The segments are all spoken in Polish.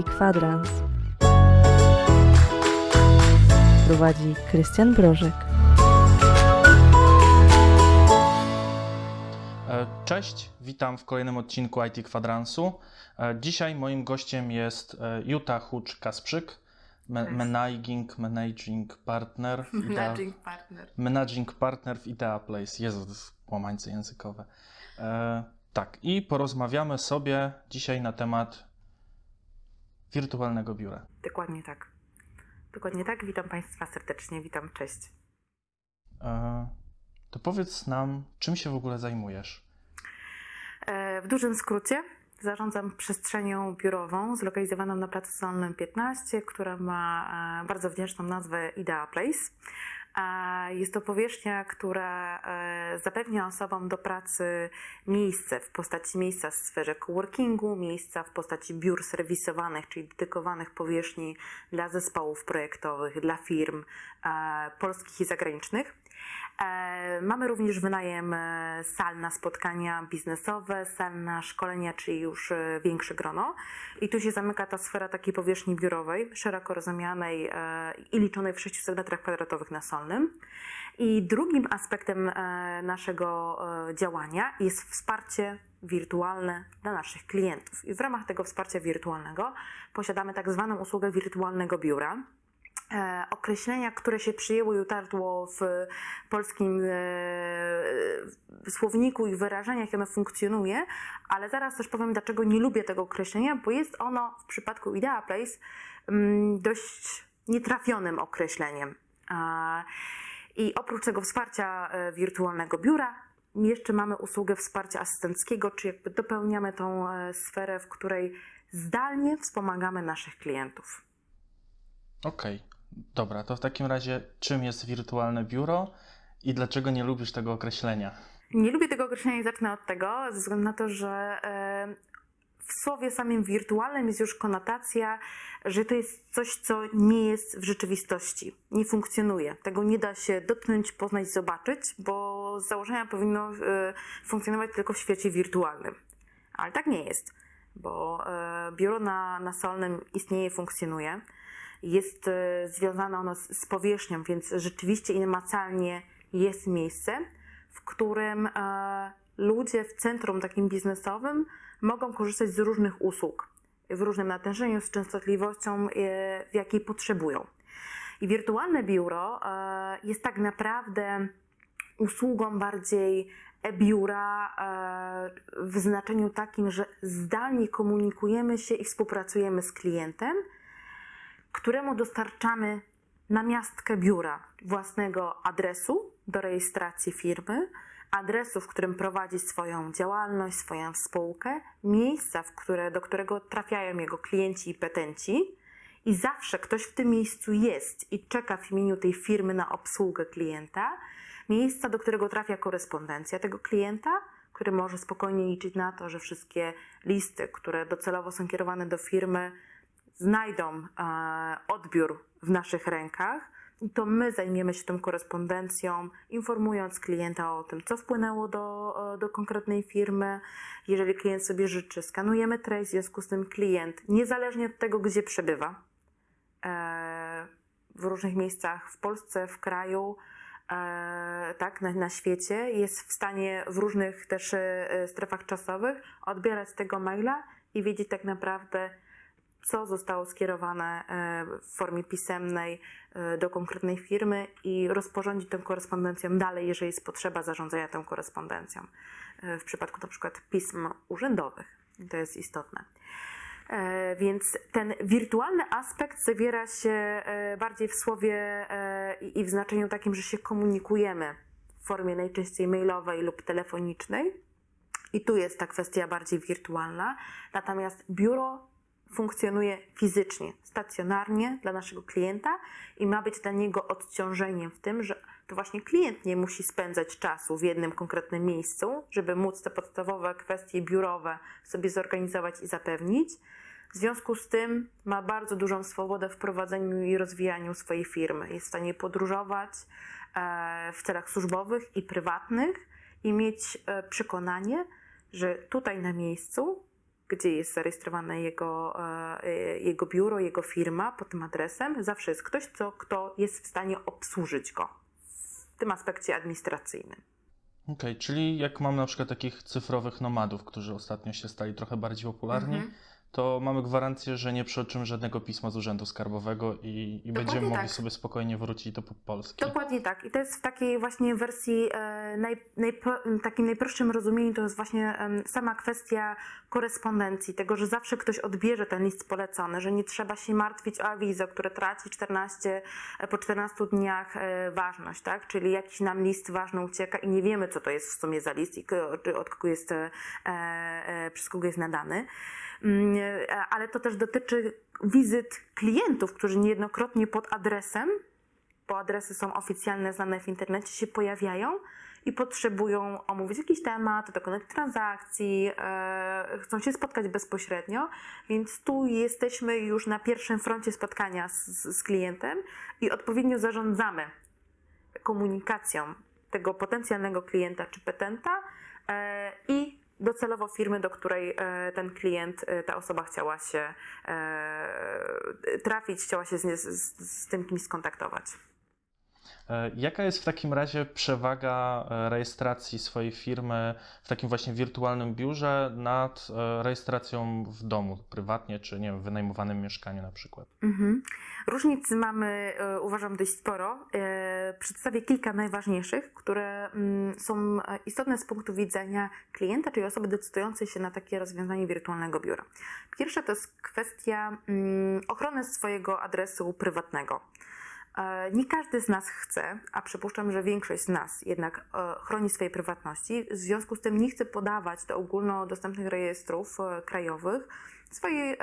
IT Kwadrans. Prowadzi Krystian Brożek. E, Cześć, witam w kolejnym odcinku IT Kwadransu. E, Dzisiaj moim gościem jest e, Jutta Hucz-Kasprzyk, Cześć. managing, managing partner, w Idea, Managing partner. managing partner w Idea Place. Jezu, łamańce językowe. E, tak, i porozmawiamy sobie dzisiaj na temat wirtualnego biura. Dokładnie tak. Dokładnie tak. Witam Państwa serdecznie. Witam, cześć. E, To powiedz nam, czym się w ogóle zajmujesz? E, W dużym skrócie zarządzam przestrzenią biurową zlokalizowaną na Placu Solnym 15, która ma e, bardzo wdzięczną nazwę Idea Place. Jest to powierzchnia, która e, zapewnia osobom do pracy miejsce w postaci miejsca w sferze coworkingu, miejsca w postaci biur serwisowanych, czyli dedykowanych powierzchni dla zespołów projektowych, dla firm e, polskich i zagranicznych. E, Mamy również wynajem e, sal na spotkania biznesowe, sal na szkolenia, czyli już e, większe grono. I tu się zamyka ta sfera takiej powierzchni biurowej, szeroko rozumianej i liczonej w 600 m2 na Solnym. I drugim aspektem naszego działania jest wsparcie wirtualne dla naszych klientów. I w ramach tego wsparcia wirtualnego posiadamy tak zwaną usługę wirtualnego biura określenia, które się przyjęło i utarło w polskim e, słowniku i wyrażeniach, jak ono funkcjonuje, ale zaraz też powiem, dlaczego nie lubię tego określenia, bo jest ono w przypadku Idea Place mm, dość nietrafionym określeniem. I oprócz tego wsparcia e, wirtualnego biura, jeszcze mamy usługę wsparcia asystenckiego, czy jakby dopełniamy tą e, sferę, w której zdalnie wspomagamy naszych klientów. Okej, dobra, to w takim razie czym jest wirtualne biuro i dlaczego nie lubisz tego określenia? Nie lubię tego określenia i zacznę od tego, ze względu na to, że e, w słowie samym wirtualnym jest już konotacja, że to jest coś, co nie jest w rzeczywistości, nie funkcjonuje. Tego nie da się dotknąć, poznać, zobaczyć, bo z założenia powinno e, funkcjonować tylko w świecie wirtualnym. Ale tak nie jest, bo e, biuro na, na Solnym istnieje, funkcjonuje. Jest e, związane ono z, powierzchnią, więc rzeczywiście namacalnie jest miejsce, w którym e, ludzie w centrum takim biznesowym mogą korzystać z różnych usług w różnym natężeniu, z częstotliwością, e, w jakiej potrzebują. I wirtualne biuro jest tak naprawdę usługą bardziej e-biura w znaczeniu takim, że zdalnie komunikujemy się i współpracujemy z klientem, któremu dostarczamy namiastkę biura własnego adresu do rejestracji firmy, adresu, w którym prowadzi swoją działalność, swoją spółkę, miejsca, które, do którego trafiają jego klienci i petenci. I zawsze ktoś w tym miejscu jest i czeka w imieniu tej firmy na obsługę klienta, miejsca, do którego trafia korespondencja tego klienta, który może spokojnie liczyć na to, że wszystkie listy, które docelowo są kierowane do firmy, znajdą e, odbiór w naszych rękach, to my zajmiemy się tą korespondencją, informując klienta o tym, co wpłynęło do, e, do konkretnej firmy. Jeżeli klient sobie życzy, skanujemy treść, w związku z tym klient, niezależnie od tego, gdzie przebywa, e, w różnych miejscach w Polsce, w kraju, tak, na, na świecie, jest w stanie w różnych też strefach czasowych odbierać tego maila i wiedzieć tak naprawdę, co zostało skierowane e, w formie pisemnej e, do konkretnej firmy i rozporządzić tą korespondencją dalej, jeżeli jest potrzeba zarządzania tą korespondencją. E, W przypadku na przykład pism urzędowych. To jest istotne. Więc ten wirtualny aspekt zawiera się bardziej w słowie i w znaczeniu takim, że się komunikujemy w formie najczęściej mailowej lub telefonicznej. I tu jest ta kwestia bardziej wirtualna. Natomiast biuro funkcjonuje fizycznie, stacjonarnie dla naszego klienta i ma być dla niego odciążeniem w tym, że to właśnie klient nie musi spędzać czasu w jednym konkretnym miejscu, żeby móc te podstawowe kwestie biurowe sobie zorganizować i zapewnić. W związku z tym ma bardzo dużą swobodę w prowadzeniu i rozwijaniu swojej firmy. Jest w stanie podróżować e, w celach służbowych i prywatnych i mieć e, przekonanie, że tutaj na miejscu gdzie jest zarejestrowane jego, e, jego biuro, jego firma pod tym adresem. Zawsze jest ktoś, co, kto jest w stanie obsłużyć go w tym aspekcie administracyjnym. Okej, czyli jak mam na przykład takich cyfrowych nomadów, którzy ostatnio się stali trochę bardziej popularni, Mhm. To mamy gwarancję, że nie przeoczymy żadnego pisma z Urzędu Skarbowego i, i będziemy mogli tak. sobie spokojnie wrócić do Polski. Dokładnie tak. I to jest w takiej właśnie wersji, e, naj, najpro, takim najprostszym rozumieniu, to jest właśnie em, sama kwestia korespondencji, tego, że zawsze ktoś odbierze ten list polecony, że nie trzeba się martwić o awizo, które traci 14, e, po 14 dniach e, ważność, tak? Czyli jakiś nam list ważny ucieka i nie wiemy, co to jest w sumie za list i czy od kogo jest, e, e, przez kogo jest nadany. Mm, e, Ale to też dotyczy wizyt klientów, którzy niejednokrotnie pod adresem bo adresy są oficjalne, znane w internecie, się pojawiają i potrzebują omówić jakiś temat, dokonać transakcji, e, chcą się spotkać bezpośrednio, więc tu jesteśmy już na pierwszym froncie spotkania z, z klientem i odpowiednio zarządzamy komunikacją tego potencjalnego klienta czy petenta e, i docelowo firmy, do której e, ten klient, e, ta osoba chciała się e, trafić, chciała się z, z, z tym kimś skontaktować. E, Jaka jest w takim razie przewaga e, rejestracji swojej firmy w takim właśnie wirtualnym biurze nad e, rejestracją w domu, prywatnie, czy nie wiem, w wynajmowanym mieszkaniu na przykład? Mhm. Różnic mamy, uważam, dość sporo. Przedstawię kilka najważniejszych, które mm, są istotne z punktu widzenia klienta, czyli osoby decydującej się na takie rozwiązanie wirtualnego biura. Pierwsza to jest kwestia mm, ochrony swojego adresu prywatnego. E, Nie każdy z nas chce, a przypuszczam, że większość z nas jednak e, chroni swojej prywatności. W związku z tym nie chce podawać do ogólnodostępnych rejestrów e, krajowych swojej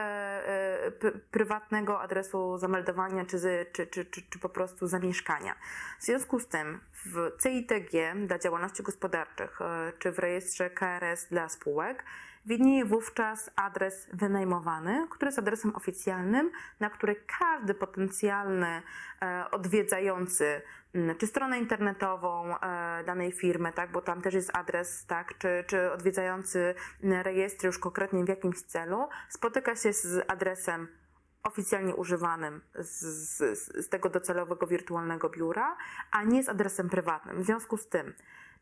prywatnego adresu zameldowania czy, czy, czy, czy, czy po prostu zamieszkania. W związku z tym w CITG dla działalności gospodarczych czy w rejestrze KRS dla spółek widnieje wówczas adres wynajmowany, który jest adresem oficjalnym, na który każdy potencjalny e, odwiedzający m, czy stronę internetową e, danej firmy, tak, bo tam też jest adres, tak, czy, czy odwiedzający m, rejestr już konkretnie w jakimś celu, spotyka się z adresem oficjalnie używanym z, z, z tego docelowego wirtualnego biura, a nie z adresem prywatnym. W związku z tym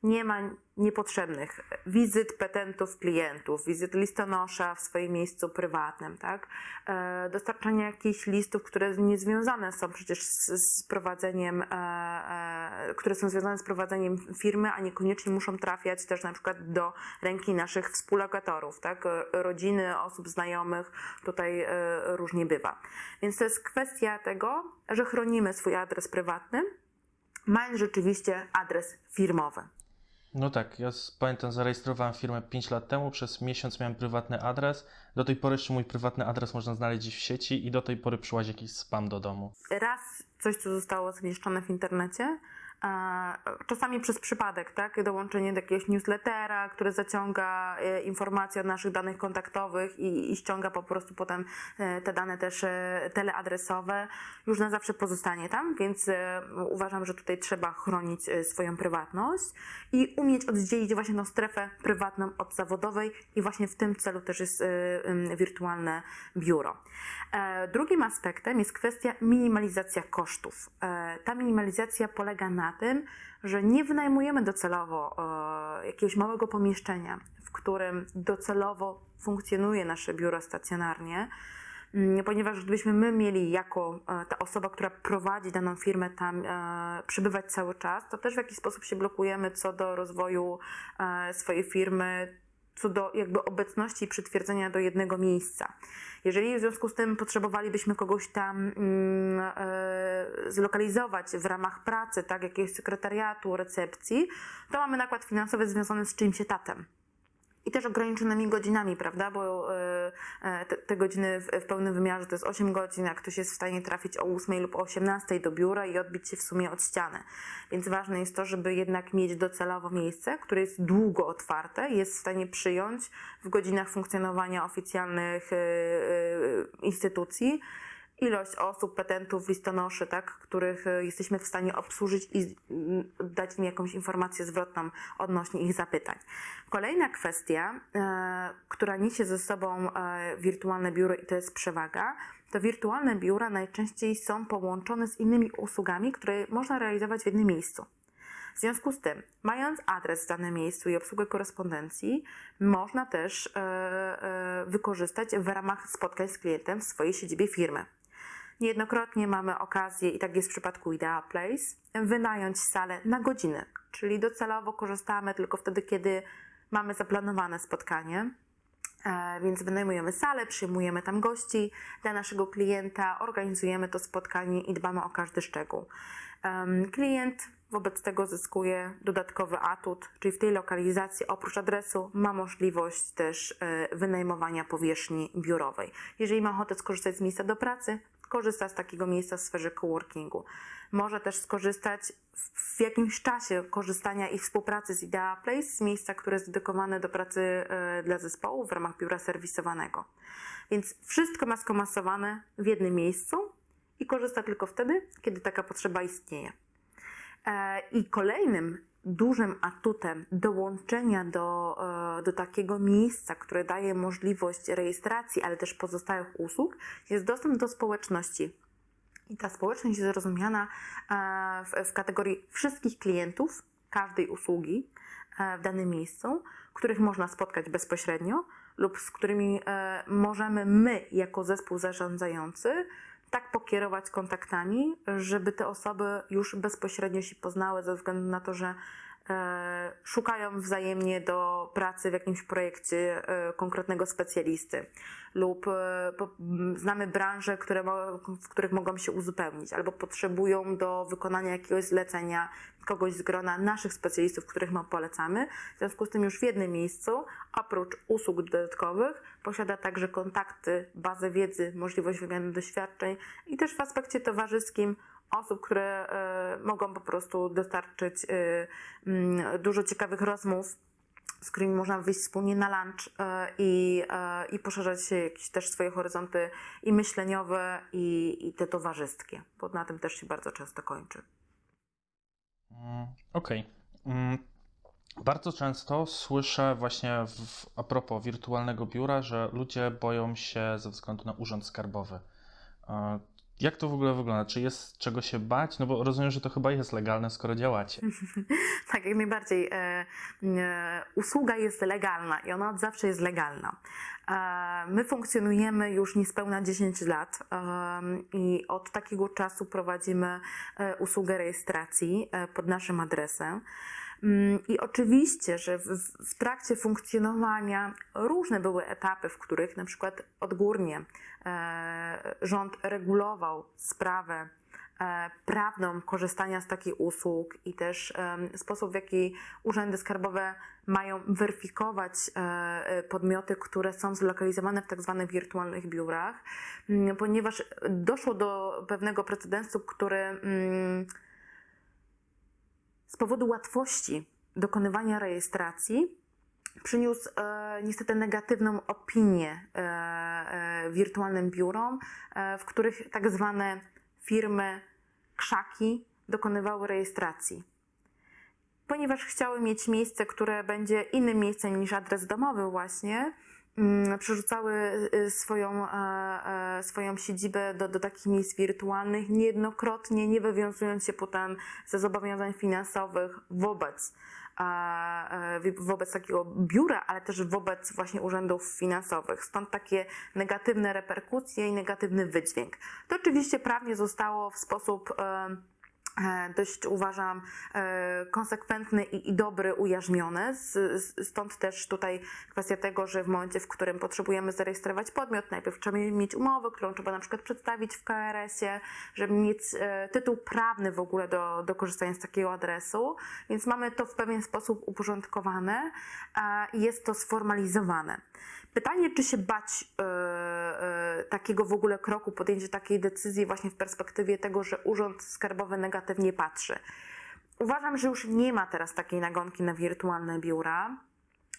nie ma niepotrzebnych wizyt petentów klientów, wizyt listonosza w swoim miejscu prywatnym, tak? E, dostarczania jakichś listów, które niezwiązane są przecież z, prowadzeniem, e, e, które są związane z prowadzeniem firmy, a niekoniecznie muszą trafiać też na przykład do ręki naszych współlokatorów, tak? Rodziny, osób znajomych, tutaj różnie bywa. Więc to jest kwestia tego, że chronimy swój adres prywatny, mając rzeczywiście adres firmowy. No tak, ja pamiętam, zarejestrowałem firmę 5 lat temu, przez miesiąc miałem prywatny adres. Do tej pory jeszcze mój prywatny adres można znaleźć w sieci i do tej pory przyłazi jakiś spam do domu. raz coś, co zostało zamieszczone w internecie, czasami przez przypadek, tak? Dołączenie do jakiegoś newslettera, który zaciąga e, informacje od naszych danych kontaktowych i, i ściąga po prostu potem e, te dane też e, teleadresowe, już na zawsze pozostanie tam, więc e, uważam, że tutaj trzeba chronić e, swoją prywatność i umieć oddzielić właśnie tą strefę prywatną od zawodowej i właśnie w tym celu też jest e, wirtualne biuro. E, Drugim aspektem jest kwestia minimalizacja kosztów. E, Ta minimalizacja polega na tym, że nie wynajmujemy docelowo e, jakiegoś małego pomieszczenia, w którym docelowo funkcjonuje nasze biuro stacjonarnie, Mm, ponieważ gdybyśmy my mieli jako e, ta osoba, która prowadzi daną firmę tam e, przebywać cały czas, to też w jakiś sposób się blokujemy co do rozwoju swojej firmy, co do jakby obecności i przytwierdzenia do jednego miejsca. Jeżeli w związku z tym potrzebowalibyśmy kogoś tam mm, e, zlokalizować w ramach pracy, tak, jakiegoś sekretariatu, recepcji, to mamy nakład finansowy związany z czyimś etatem i też ograniczonymi godzinami, prawda? Bo e, e, te, te godziny w, w pełnym wymiarze to jest 8 godzin, a ktoś jest w stanie trafić o 8 lub o 18 do biura i odbić się w sumie od ściany. Więc ważne jest to, żeby jednak mieć docelowo miejsce, które jest długo otwarte, jest w stanie przyjąć w godzinach funkcjonowania oficjalnych e, instytucji ilość osób, petentów, listonoszy, tak, których e, jesteśmy w stanie obsłużyć i dać im jakąś informację zwrotną odnośnie ich zapytań. Kolejna kwestia, e, która niesie ze sobą e, wirtualne biuro i to jest przewaga, to wirtualne biura najczęściej są połączone z innymi usługami, które można realizować w jednym miejscu. W związku z tym, mając adres w danym miejscu i obsługę korespondencji, można też e, e, wykorzystać w ramach spotkań z klientem w swojej siedzibie firmy. Niejednokrotnie mamy okazję, i tak jest w przypadku Idea Place, wynająć salę na godzinę, czyli docelowo korzystamy tylko wtedy, kiedy mamy zaplanowane spotkanie. E, więc wynajmujemy salę, przyjmujemy tam gości dla naszego klienta, organizujemy to spotkanie i dbamy o każdy szczegół. Klient wobec tego zyskuje dodatkowy atut, czyli w tej lokalizacji oprócz adresu ma możliwość też e, wynajmowania powierzchni biurowej. Jeżeli ma ochotę skorzystać z miejsca do pracy, korzysta z takiego miejsca w sferze coworkingu. Może też skorzystać w jakimś czasie korzystania i współpracy z Idea Place, z miejsca, które jest dedykowane do pracy e, dla zespołu w ramach biura serwisowanego. Więc wszystko ma skomasowane w jednym miejscu i korzysta tylko wtedy, kiedy taka potrzeba istnieje. E, I kolejnym dużym atutem dołączenia do, e, do takiego miejsca, które daje możliwość rejestracji, ale też pozostałych usług, jest dostęp do społeczności. I ta społeczność jest rozumiana e, w, w kategorii wszystkich klientów każdej usługi w danym miejscu, których można spotkać bezpośrednio lub z którymi możemy my, jako zespół zarządzający, tak pokierować kontaktami, żeby te osoby już bezpośrednio się poznały, ze względu na to, że szukają wzajemnie do pracy w jakimś projekcie e, konkretnego specjalisty lub e, znamy branże, które, w których mogą się uzupełnić albo potrzebują do wykonania jakiegoś zlecenia kogoś z grona naszych specjalistów, których my polecamy. W związku z tym już w jednym miejscu, oprócz usług dodatkowych, posiada także kontakty, bazę wiedzy, możliwość wymiany doświadczeń i też w aspekcie towarzyskim osób, które y, mogą po prostu dostarczyć y, y, dużo ciekawych rozmów z którymi można wyjść wspólnie na lunch i, i poszerzać jakieś też swoje horyzonty i myśleniowe, i, i te towarzyskie, bo na tym też się bardzo często kończy. Mm, okej. Okay. Mm, bardzo często słyszę właśnie w, a propos wirtualnego biura, że ludzie boją się ze względu na urząd skarbowy. Jak to w ogóle wygląda? Czy jest czego się bać? No bo rozumiem, że to chyba jest legalne, skoro działacie. tak, jak najbardziej. E, e, usługa jest legalna i ona od zawsze jest legalna. E, my funkcjonujemy już niespełna 10 lat e, i od takiego czasu prowadzimy e, usługę rejestracji e, pod naszym adresem. Mm, I oczywiście, że w, trakcie funkcjonowania różne były etapy, w których na przykład odgórnie e, rząd regulował sprawę e, prawną korzystania z takich usług i też sposób, w jaki urzędy skarbowe mają weryfikować e, podmioty, które są zlokalizowane w tak zwanych wirtualnych biurach, mm, ponieważ doszło do pewnego precedensu, który mm, z powodu łatwości dokonywania rejestracji przyniósł e, niestety negatywną opinię e, e, wirtualnym biurom, e, w których tak zwane firmy krzaki dokonywały rejestracji. Ponieważ chciały mieć miejsce, które będzie innym miejscem niż adres domowy właśnie, przerzucały y, swoją, e, e, swoją siedzibę do, do takich miejsc wirtualnych, niejednokrotnie nie wywiązując się potem ze zobowiązań finansowych wobec e, wobec takiego biura, ale też wobec właśnie urzędów finansowych. Stąd takie negatywne reperkusje i negatywny wydźwięk. To oczywiście prawnie zostało w sposób dość uważam e, konsekwentny i, dobry, ujarzmiony. Stąd też tutaj kwestia tego, że w momencie, w którym potrzebujemy zarejestrować podmiot, najpierw trzeba mieć umowę, którą trzeba na przykład przedstawić w KRS-ie, żeby mieć e, tytuł prawny w ogóle do, do korzystania z takiego adresu. Więc mamy to w pewien sposób uporządkowane i jest to sformalizowane. Pytanie, czy się bać e, e, takiego w ogóle kroku, podjęcia takiej decyzji właśnie w perspektywie tego, że Urząd Skarbowy negatywnie patrzy. Uważam, że już nie ma teraz takiej nagonki na wirtualne biura,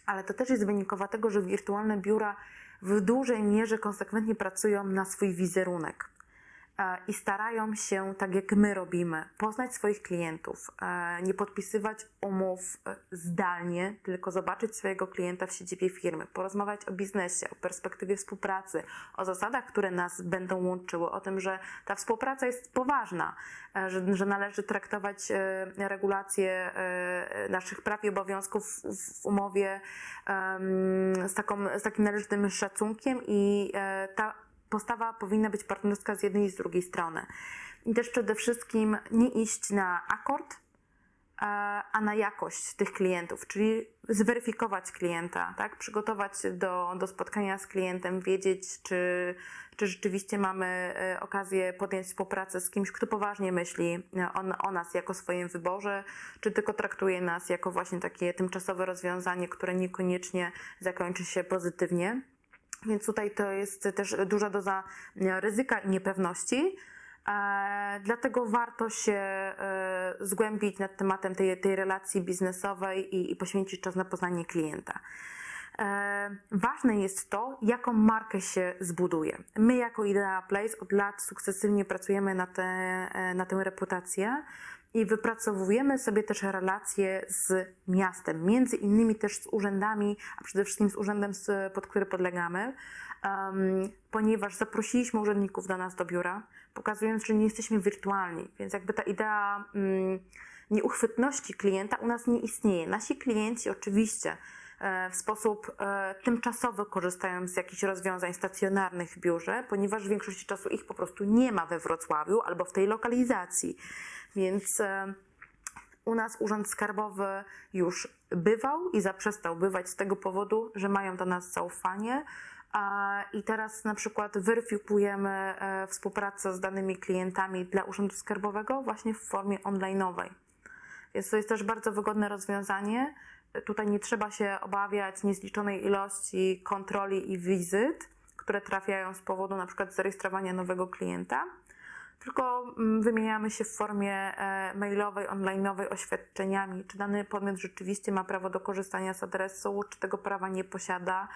ale to też jest wynikowa tego, że wirtualne biura w dużej mierze konsekwentnie pracują na swój wizerunek. E, i starają się, tak jak my robimy, poznać swoich klientów, e, nie podpisywać umów e, zdalnie, tylko zobaczyć swojego klienta w siedzibie firmy, porozmawiać o biznesie, o perspektywie współpracy, o zasadach, które nas będą łączyły, o tym, że ta współpraca jest poważna, że, że należy traktować regulacje naszych praw i obowiązków w umowie z, taką, z takim należytym szacunkiem i ta postawa powinna być partnerska z jednej i z drugiej strony. I też przede wszystkim nie iść na akord, e, a na jakość tych klientów, czyli zweryfikować klienta, tak? przygotować do, do spotkania z klientem, wiedzieć, czy, czy rzeczywiście mamy e, okazję podjąć współpracę z kimś, kto poważnie myśli o, o nas jako swoim wyborze, czy tylko traktuje nas jako właśnie takie tymczasowe rozwiązanie, które niekoniecznie zakończy się pozytywnie. Więc tutaj to jest też duża doza e, ryzyka i niepewności. E, dlatego warto się e, zgłębić nad tematem tej, tej relacji biznesowej i, i poświęcić czas na poznanie klienta. Ważne jest to, jaką markę się zbuduje. My jako Idea Place od lat sukcesywnie pracujemy na, te, na tę reputację i wypracowujemy sobie też relacje z miastem, między innymi też z urzędami, a przede wszystkim z urzędem, pod który podlegamy, ponieważ zaprosiliśmy urzędników do nas do biura, pokazując, że nie jesteśmy wirtualni, więc jakby ta idea um, nieuchwytności klienta u nas nie istnieje. Nasi klienci oczywiście e, w sposób e, tymczasowy korzystają z jakichś rozwiązań stacjonarnych w biurze, ponieważ w większości czasu ich po prostu nie ma we Wrocławiu albo w tej lokalizacji. Więc e, u nas Urząd Skarbowy już bywał i zaprzestał bywać z tego powodu, że mają do nas zaufanie. I teraz na przykład weryfikujemy e, współpracę z danymi klientami dla Urzędu Skarbowego właśnie w formie online'owej. Więc to jest też bardzo wygodne rozwiązanie. Tutaj nie trzeba się obawiać niezliczonej ilości kontroli i wizyt, które trafiają z powodu na przykład zarejestrowania nowego klienta tylko mm, wymieniamy się w formie e, mailowej, onlineowej oświadczeniami, czy dany podmiot rzeczywiście ma prawo do korzystania z adresu, czy tego prawa nie posiada.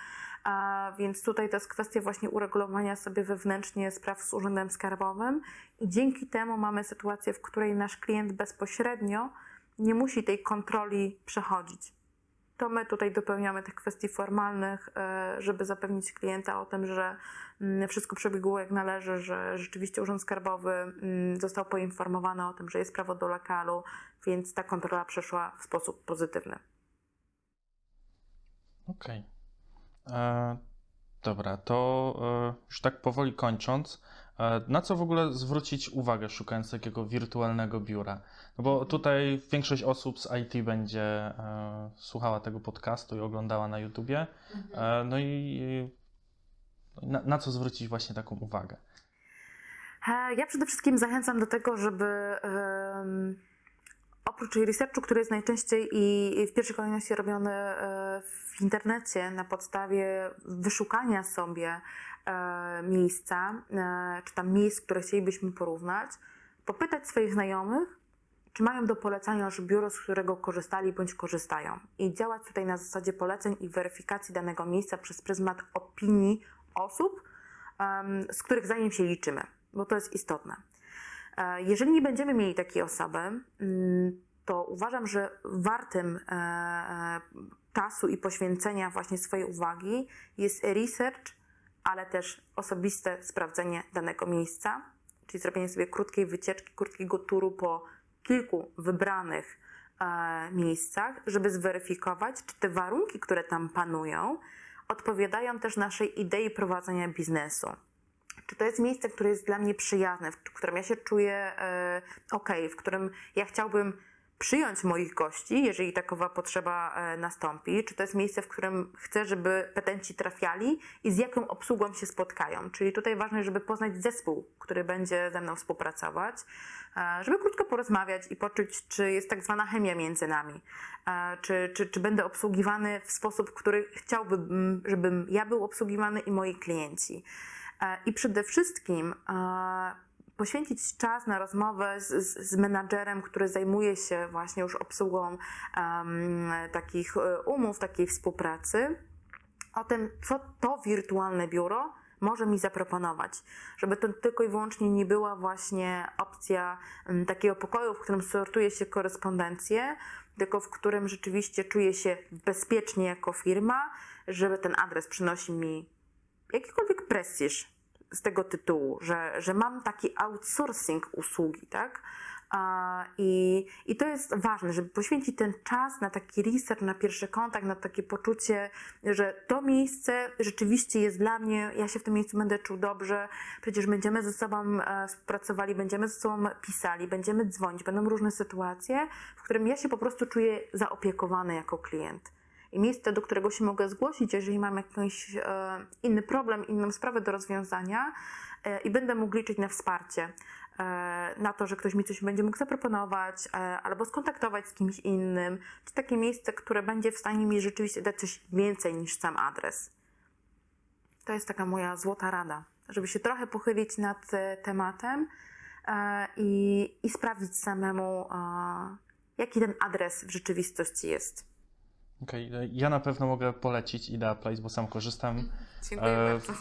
Więc tutaj to jest kwestia właśnie uregulowania sobie wewnętrznie spraw z Urzędem Skarbowym. I dzięki temu mamy sytuację, w której nasz klient bezpośrednio nie musi tej kontroli przechodzić to my tutaj dopełniamy tych kwestii formalnych, e, żeby zapewnić klienta o tym, że mm, wszystko przebiegło jak należy, że rzeczywiście Urząd Skarbowy mm, został poinformowany o tym, że jest prawo do lokalu, więc ta kontrola przeszła w sposób pozytywny. Okej. Okay. E, dobra, to e, już tak powoli kończąc, na co w ogóle zwrócić uwagę szukając takiego wirtualnego biura? No bo tutaj większość osób z IT będzie e, słuchała tego podcastu i oglądała na YouTubie. Mhm. E, no i na, na, co zwrócić właśnie taką uwagę? E, ja przede wszystkim zachęcam do tego, żeby oprócz researchu, który jest najczęściej i w pierwszej kolejności robiony e, w internecie na podstawie wyszukania sobie e, miejsca, czy tam miejsc, które chcielibyśmy porównać, popytać swoich znajomych, czy mają do polecenia już biuro, z którego korzystali bądź korzystają. I działać tutaj na zasadzie poleceń i weryfikacji danego miejsca przez pryzmat opinii osób, z których zdaniem się liczymy, bo to jest istotne. E, jeżeli nie będziemy mieli takiej osoby, mm, to uważam, że wartym e, e, czasu i poświęcenia właśnie swojej uwagi jest research, ale też osobiste sprawdzenie danego miejsca, czyli zrobienie sobie krótkiej wycieczki, krótkiego turu po kilku wybranych e, miejscach, żeby zweryfikować, czy te warunki, które tam panują, odpowiadają też naszej idei prowadzenia biznesu. Czy to jest miejsce, które jest dla mnie przyjazne, w którym ja się czuję e, ok, w którym ja chciałbym przyjąć moich gości, jeżeli takowa potrzeba e, nastąpi, czy to jest miejsce, w którym chcę, żeby petenci trafiali i z jaką obsługą się spotkają. Czyli tutaj ważne, żeby poznać zespół, który będzie ze mną współpracować, e, żeby krótko porozmawiać i poczuć, czy jest tak zwana chemia między nami, e, czy, czy, czy będę obsługiwany w sposób, który chciałbym, żebym ja był obsługiwany i moi klienci. I przede wszystkim poświęcić czas na rozmowę z, z, z menadżerem, który zajmuje się właśnie już obsługą um, takich e, umów, takiej współpracy, o tym, co to wirtualne biuro może mi zaproponować. Żeby to tylko i wyłącznie nie była właśnie opcja takiego pokoju, w którym sortuje się korespondencję, tylko w którym rzeczywiście czuję się bezpiecznie jako firma, żeby ten adres przynosi mi jakikolwiek prestiż z tego tytułu, że, że mam taki outsourcing usługi, tak? I, I to jest ważne, żeby poświęcić ten czas na taki research, na pierwszy kontakt, na takie poczucie, że to miejsce rzeczywiście jest dla mnie, ja się w tym miejscu będę czuł dobrze, przecież będziemy ze sobą e, współpracowali, będziemy ze sobą pisali, będziemy dzwonić, będą różne sytuacje, w którym ja się po prostu czuję zaopiekowany jako klient miejsce, do którego się mogę zgłosić, jeżeli mam jakiś e, inny problem, inną sprawę do rozwiązania e, i będę mógł liczyć na wsparcie, e, na to, że ktoś mi coś będzie mógł zaproponować albo skontaktować z kimś innym, czy takie miejsce, które będzie w stanie mi rzeczywiście dać coś więcej niż sam adres. To jest taka moja złota rada, żeby się trochę pochylić nad tematem i, i sprawdzić samemu, jaki ten adres w rzeczywistości jest. Okej, e, ja na pewno mogę polecić Idea Place, bo sam korzystam. Dziękuję E, bardzo.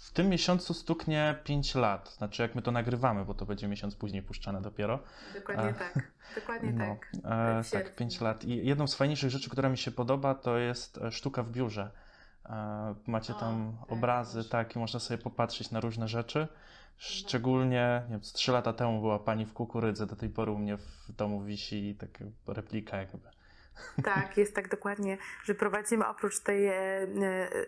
W tym miesiącu stuknie 5 lat, znaczy jak my to nagrywamy, bo to będzie miesiąc później puszczane dopiero. Dokładnie e, tak. Dokładnie No, tak. e, tak, 5 lat. I jedną z fajniejszych rzeczy, która mi się podoba, to jest sztuka w biurze. Macie O, tam tak, obrazy, tak, i można sobie popatrzeć na różne rzeczy. Szczególnie, nie wiem, z 3 lata temu była pani w kukurydze, do tej pory u mnie w domu wisi taka replika jakby. Tak, jest tak dokładnie, że prowadzimy oprócz tej e, e,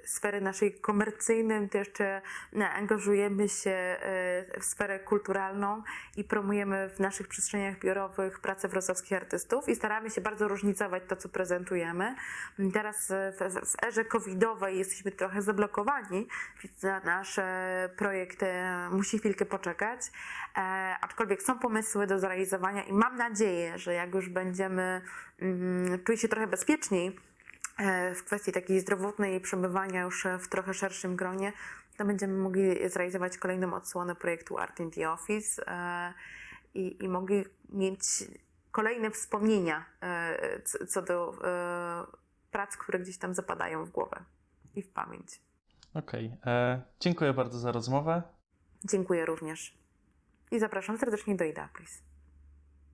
sfery naszej komercyjnej, to jeszcze e, angażujemy się w sferę kulturalną i promujemy w naszych przestrzeniach biurowych pracę wrocławskich artystów i staramy się bardzo różnicować to, co prezentujemy. Teraz w, w, erze covidowej jesteśmy trochę zablokowani, więc na nasz projekt musi chwilkę poczekać, aczkolwiek są pomysły do zrealizowania i mam nadzieję, że jak już będziemy mm, czuli się trochę bezpieczniej e, w kwestii takiej zdrowotnej przebywania już w trochę szerszym gronie, to będziemy mogli zrealizować kolejną odsłonę projektu Art in the Office e, i, i mogli mieć kolejne wspomnienia e, co- do prac, które gdzieś tam zapadają w głowę i w pamięć. Okej, e, dziękuję bardzo za rozmowę. Dziękuję również i zapraszam serdecznie do Ida, please.